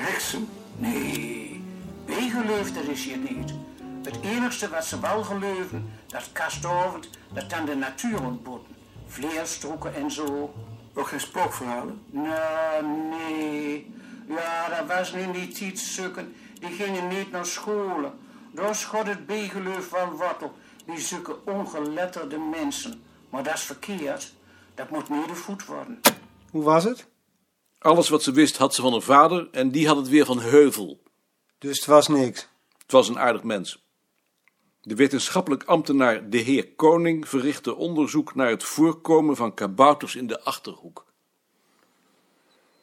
heksen? Nee, wie is hier niet. Het enigste wat ze wel geloven, dat kastovend, dat dan de natuur ontboeten. Vleerstroeken en zo. Ook geen spookverhalen? Nou, nee. Ja, dat was niet die tijd. Die gingen niet naar scholen. Daar schot het bijgeloof van wortel. Die zoeken ongeletterde mensen. Maar dat is verkeerd. Dat moet voet worden. Hoe was het? Alles wat ze wist had ze van haar vader en die had het weer van Heuvel. Dus het was niks. Het was een aardig mens. De wetenschappelijk ambtenaar de heer Koning verrichtte onderzoek naar het voorkomen van kabouters in de Achterhoek.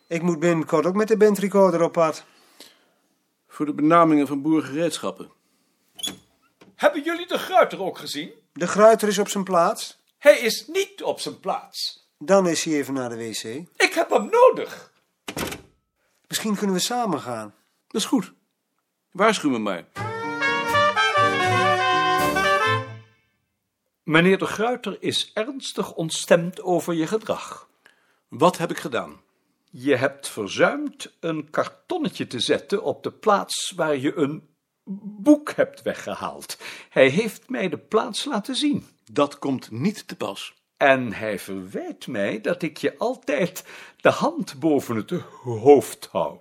Ik moet binnenkort ook met de bandrecorder op pad. Voor de benamingen van boergereedschappen. Hebben jullie de gruiter ook gezien? De gruiter is op zijn plaats. Hij is niet op zijn plaats. Dan is hij even naar de wc. Ik heb hem nodig. Misschien kunnen we samen gaan. Dat is goed. Waarschuw me maar. Meneer de Gruiter is ernstig ontstemd over je gedrag. Wat heb ik gedaan? Je hebt verzuimd een kartonnetje te zetten op de plaats waar je een boek hebt weggehaald. Hij heeft mij de plaats laten zien. Dat komt niet te pas. En hij verwijt mij dat ik je altijd de hand boven het hoofd hou.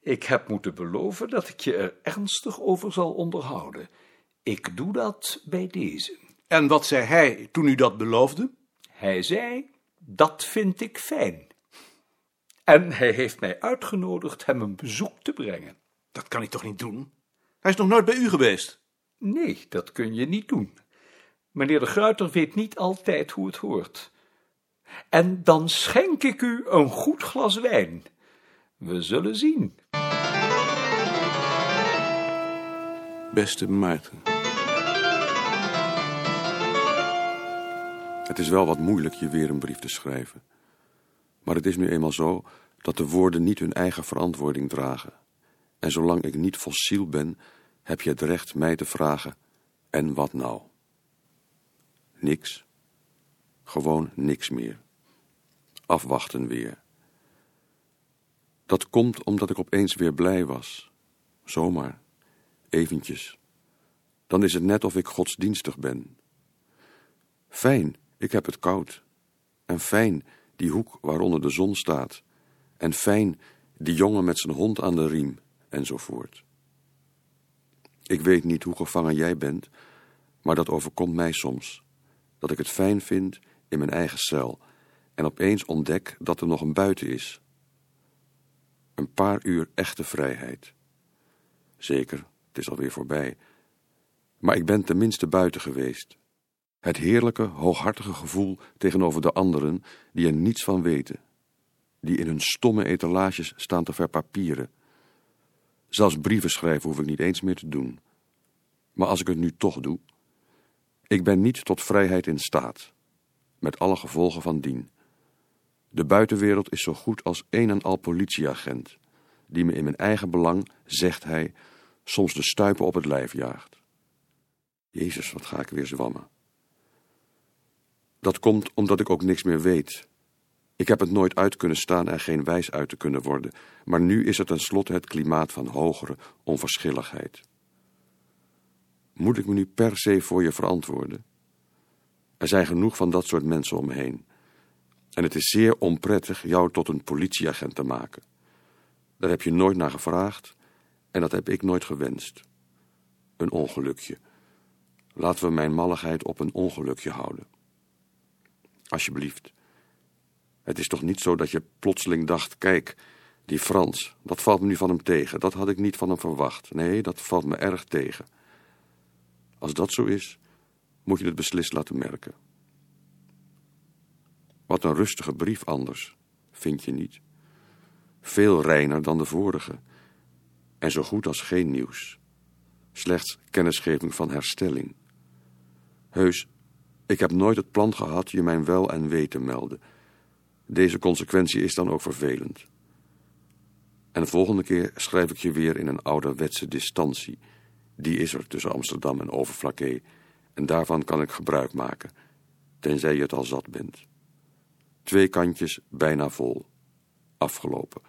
Ik heb moeten beloven dat ik je er ernstig over zal onderhouden. Ik doe dat bij deze. En wat zei hij toen u dat beloofde? Hij zei, dat vind ik fijn. En hij heeft mij uitgenodigd hem een bezoek te brengen. Dat kan ik toch niet doen? Hij is nog nooit bij u geweest? Nee, dat kun je niet doen. Meneer de Gruiter weet niet altijd hoe het hoort. En dan schenk ik u een goed glas wijn. We zullen zien. Beste Maarten. Het is wel wat moeilijk je weer een brief te schrijven. Maar het is nu eenmaal zo dat de woorden niet hun eigen verantwoording dragen. En zolang ik niet fossiel ben, heb je het recht mij te vragen: en wat nou? Niks. Gewoon niks meer. Afwachten weer. Dat komt omdat ik opeens weer blij was. Zomaar. Eventjes. Dan is het net of ik godsdienstig ben. Fijn, ik heb het koud. En fijn, die hoek waaronder de zon staat. En fijn, die jongen met zijn hond aan de riem, enzovoort. Ik weet niet hoe gevangen jij bent, maar dat overkomt mij soms. Dat ik het fijn vind in mijn eigen cel en opeens ontdek dat er nog een buiten is. Een paar uur echte vrijheid. Zeker, het is alweer voorbij. Maar ik ben tenminste buiten geweest. Het heerlijke, hooghartige gevoel tegenover de anderen die er niets van weten. Die in hun stomme etalages staan te verpapieren. Zelfs brieven schrijven hoef ik niet eens meer te doen. Maar als ik het nu toch doe. Ik ben niet tot vrijheid in staat. Met alle gevolgen van dien. De buitenwereld is zo goed als een en al politieagent. Die me in mijn eigen belang, zegt hij, soms de stuipen op het lijf jaagt. Jezus, wat ga ik weer zwammen. Dat komt omdat ik ook niks meer weet. Ik heb het nooit uit kunnen staan en geen wijs uit te kunnen worden, maar nu is het tenslotte het klimaat van hogere onverschilligheid. Moet ik me nu per se voor je verantwoorden? Er zijn genoeg van dat soort mensen om me heen. En het is zeer onprettig jou tot een politieagent te maken. Daar heb je nooit naar gevraagd en dat heb ik nooit gewenst. Een ongelukje. Laten we mijn malligheid op een ongelukje houden. Alsjeblieft. Het is toch niet zo dat je plotseling dacht: kijk, die Frans, dat valt me nu van hem tegen. Dat had ik niet van hem verwacht. Nee, dat valt me erg tegen. Als dat zo is, moet je het beslist laten merken. Wat een rustige brief anders, vind je niet? Veel reiner dan de vorige. En zo goed als geen nieuws. Slechts kennisgeving van herstelling. Heus, ik heb nooit het plan gehad je mijn wel en wee te melden. Deze consequentie is dan ook vervelend. En de volgende keer schrijf ik je weer in een ouderwetse distantie. Die is er tussen Amsterdam en Overflakkee. En daarvan kan ik gebruik maken, tenzij je het al zat bent. Twee kantjes bijna vol. Afgelopen.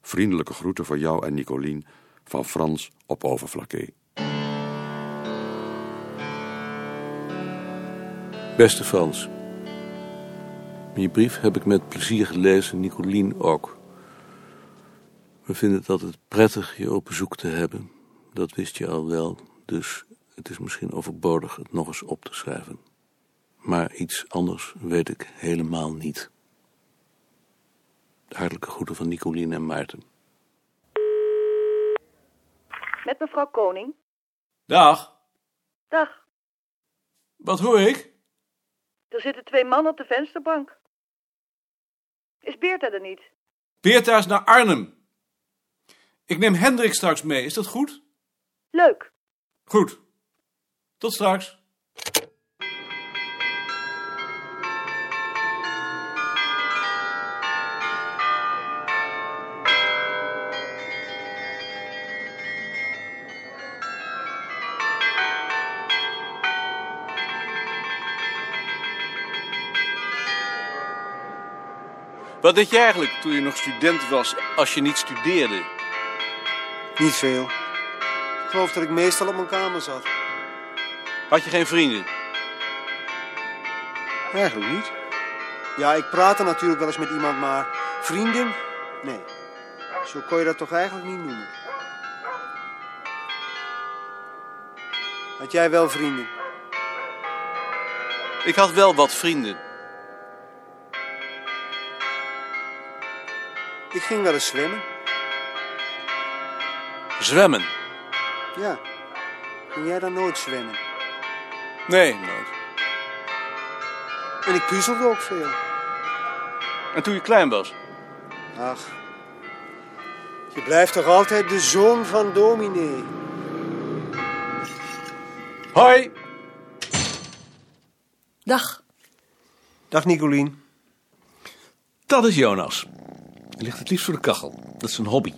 Vriendelijke groeten voor jou en Nicolien van Frans op Overflakke. Beste Frans. Je brief heb ik met plezier gelezen, Nicolien ook. We vinden het altijd prettig je op bezoek te hebben. Dat wist je al wel, dus het is misschien overbodig het nog eens op te schrijven. Maar iets anders weet ik helemaal niet. De hartelijke groeten van Nicolien en Maarten. Met mevrouw Koning. Dag, Dag, wat hoor ik? er zitten twee mannen op de vensterbank. Is Beerta er niet? Beerta is naar Arnhem. Ik neem Hendrik straks mee, is dat goed? Leuk. Goed. Tot straks. Wat deed je eigenlijk toen je nog student was, als je niet studeerde? Niet veel. Ik geloof dat ik meestal op mijn kamer zat. Had je geen vrienden? Eigenlijk niet. Ja, ik praatte natuurlijk wel eens met iemand, maar vrienden? Nee. Zo kon je dat toch eigenlijk niet noemen. Had jij wel vrienden? Ik had wel wat vrienden. Ik ging wel eens zwemmen. Zwemmen? Ja. Ging jij dan nooit zwemmen? Nee, nooit. En ik puzzelde ook veel. En toen je klein was? Ach. Je blijft toch altijd de zoon van dominee? Hoi! Dag. Dag Nicolien. Dat is Jonas. Hij ligt het liefst voor de kachel. Dat is zijn hobby.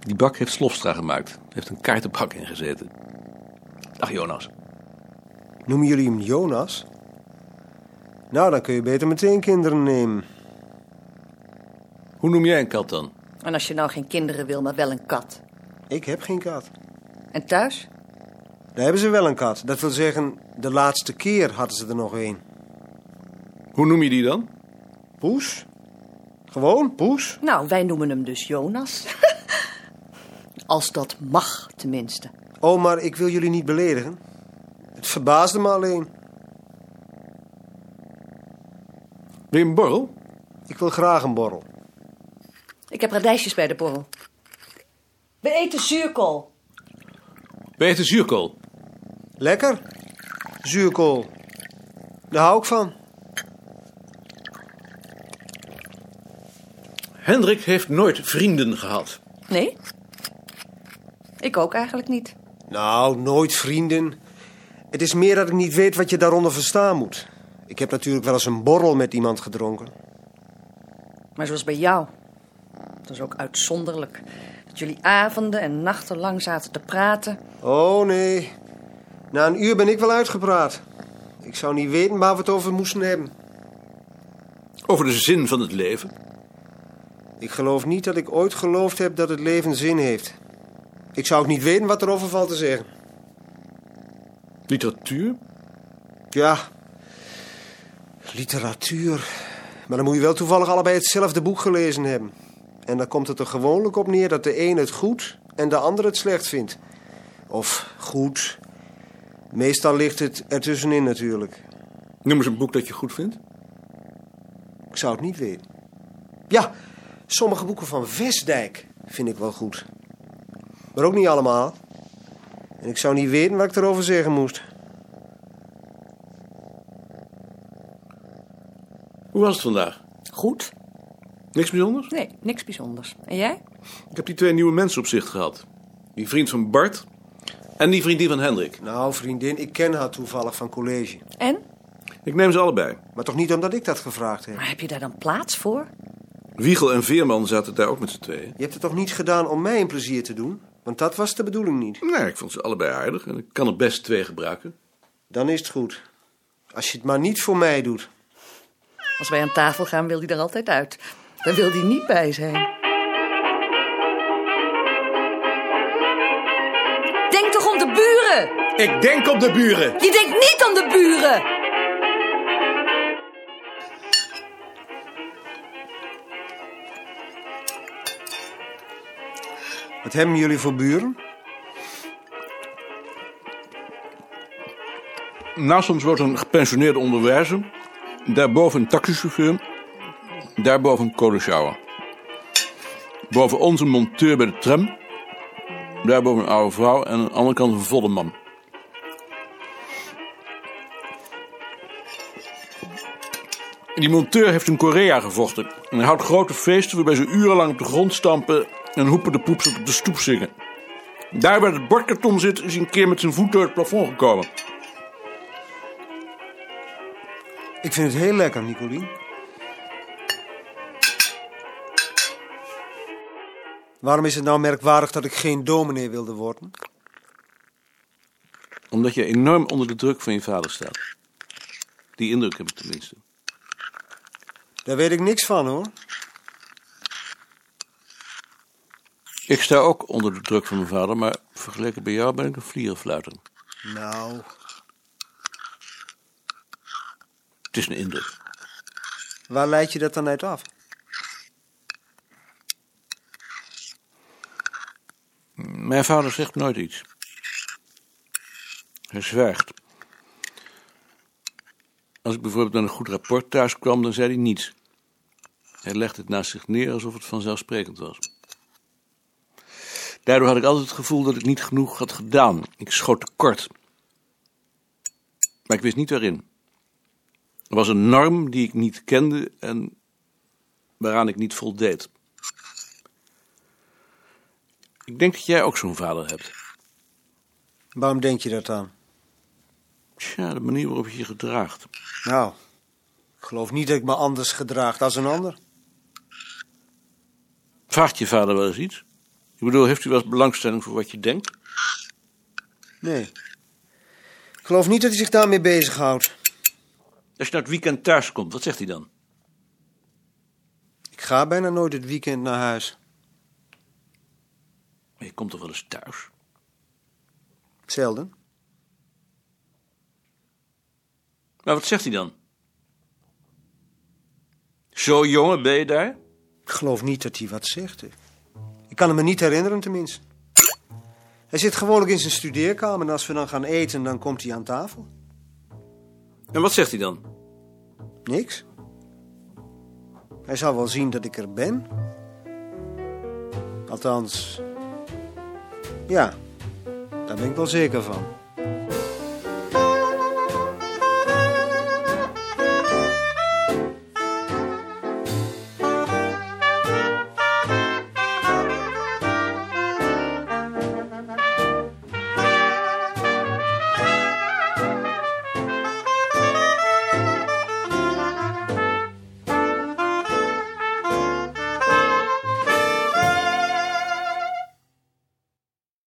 Die bak heeft Slofstra gemaakt. Hij heeft een kaartenbak ingezeten. Dag Jonas. Noemen jullie hem Jonas? Nou, dan kun je beter meteen kinderen nemen. Hoe noem jij een kat dan? En als je nou geen kinderen wil, maar wel een kat. Ik heb geen kat. En thuis? Daar hebben ze wel een kat. Dat wil zeggen, de laatste keer hadden ze er nog een. Hoe noem je die dan? Poes? Gewoon, Poes? Nou, wij noemen hem dus Jonas. Als dat mag, tenminste. Oh, maar ik wil jullie niet beledigen. Het verbaasde me alleen. Wil je een borrel? Ik wil graag een borrel. Ik heb radijsjes bij de borrel. We eten zuurkool. Je de zuurkool? Lekker? Zuurkool. Daar hou ik van. Hendrik heeft nooit vrienden gehad. Nee? Ik ook eigenlijk niet. Nou, nooit vrienden. Het is meer dat ik niet weet wat je daaronder verstaan moet. Ik heb natuurlijk wel eens een borrel met iemand gedronken. Maar zoals bij jou. Dat is ook uitzonderlijk. Dat jullie avonden en nachten lang zaten te praten. Oh nee. Na een uur ben ik wel uitgepraat. Ik zou niet weten waar we het over moesten hebben. Over de zin van het leven. Ik geloof niet dat ik ooit geloofd heb dat het leven zin heeft. Ik zou ook niet weten wat erover valt te zeggen. Literatuur. Ja, literatuur. Maar dan moet je wel toevallig allebei hetzelfde boek gelezen hebben. En dan komt het er gewoonlijk op neer dat de een het goed en de ander het slecht vindt. Of goed. Meestal ligt het ertussenin natuurlijk. Noem eens een boek dat je goed vindt. Ik zou het niet weten. Ja, sommige boeken van Westdijk vind ik wel goed. Maar ook niet allemaal. En ik zou niet weten wat ik erover zeggen moest. Hoe was het vandaag? Goed? Niks bijzonders? Nee, niks bijzonders. En jij? Ik heb die twee nieuwe mensen op zicht gehad. Die vriend van Bart en die vriendin van Hendrik. Nou, vriendin, ik ken haar toevallig van college. En? Ik neem ze allebei. Maar toch niet omdat ik dat gevraagd heb. Maar heb je daar dan plaats voor? Wiegel en Veerman zaten daar ook met z'n tweeën. Je hebt het toch niet gedaan om mij een plezier te doen? Want dat was de bedoeling niet. Nee, ik vond ze allebei aardig en ik kan er best twee gebruiken. Dan is het goed. Als je het maar niet voor mij doet. Als wij aan tafel gaan, wil hij er altijd uit. Dan wil hij niet bij zijn. Denk toch om de buren! Ik denk op de buren! Je denkt niet om de buren! Wat hebben jullie voor buren? Naast ons wordt een gepensioneerde onderwijzer. Daarboven een taxichauffeur. Daarboven een kolensjouwer. Boven ons een monteur bij de tram. Daarboven een oude vrouw en aan de andere kant een volle man. Die monteur heeft in Korea gevochten. En houdt grote feesten waarbij ze urenlang op de grond stampen en hoepen de poeps op de stoep zingen. Daar waar het bordkarton zit is hij een keer met zijn voet door het plafond gekomen. Ik vind het heel lekker, Nicolien. Waarom is het nou merkwaardig dat ik geen dominee wilde worden? Omdat je enorm onder de druk van je vader staat. Die indruk heb ik tenminste. Daar weet ik niks van, hoor. Ik sta ook onder de druk van mijn vader, maar vergeleken bij jou ben ik een vlierenfluiter. Nou, Het is een indruk. waar leid je dat dan uit af? Mijn vader zegt nooit iets. Hij zwijgt. Als ik bijvoorbeeld met een goed rapport thuis kwam, dan zei hij niets. Hij legde het naast zich neer alsof het vanzelfsprekend was. Daardoor had ik altijd het gevoel dat ik niet genoeg had gedaan. Ik schoot tekort. Maar ik wist niet waarin. Er was een norm die ik niet kende en waaraan ik niet voldeed. Ik denk dat jij ook zo'n vader hebt. Waarom denk je dat dan? Tja, de manier waarop je je gedraagt. Nou, ik geloof niet dat ik me anders gedraag dan een ander. Vraagt je vader wel eens iets? Ik bedoel, heeft u wel eens belangstelling voor wat je denkt? Nee. Ik geloof niet dat hij zich daarmee bezighoudt. Als je naar het weekend thuis komt, wat zegt hij dan? Ik ga bijna nooit het weekend naar huis. Maar je komt toch wel eens thuis? Zelden. Maar wat zegt hij dan? Zo jongen ben je daar? Ik geloof niet dat hij wat zegt. hè. Ik kan hem me niet herinneren, tenminste. Hij zit gewoonlijk in zijn studeerkamer en als we dan gaan eten, dan komt hij aan tafel. En wat zegt hij dan? Niks. Hij zal wel zien dat ik er ben. Althans, ja, daar ben ik wel zeker van.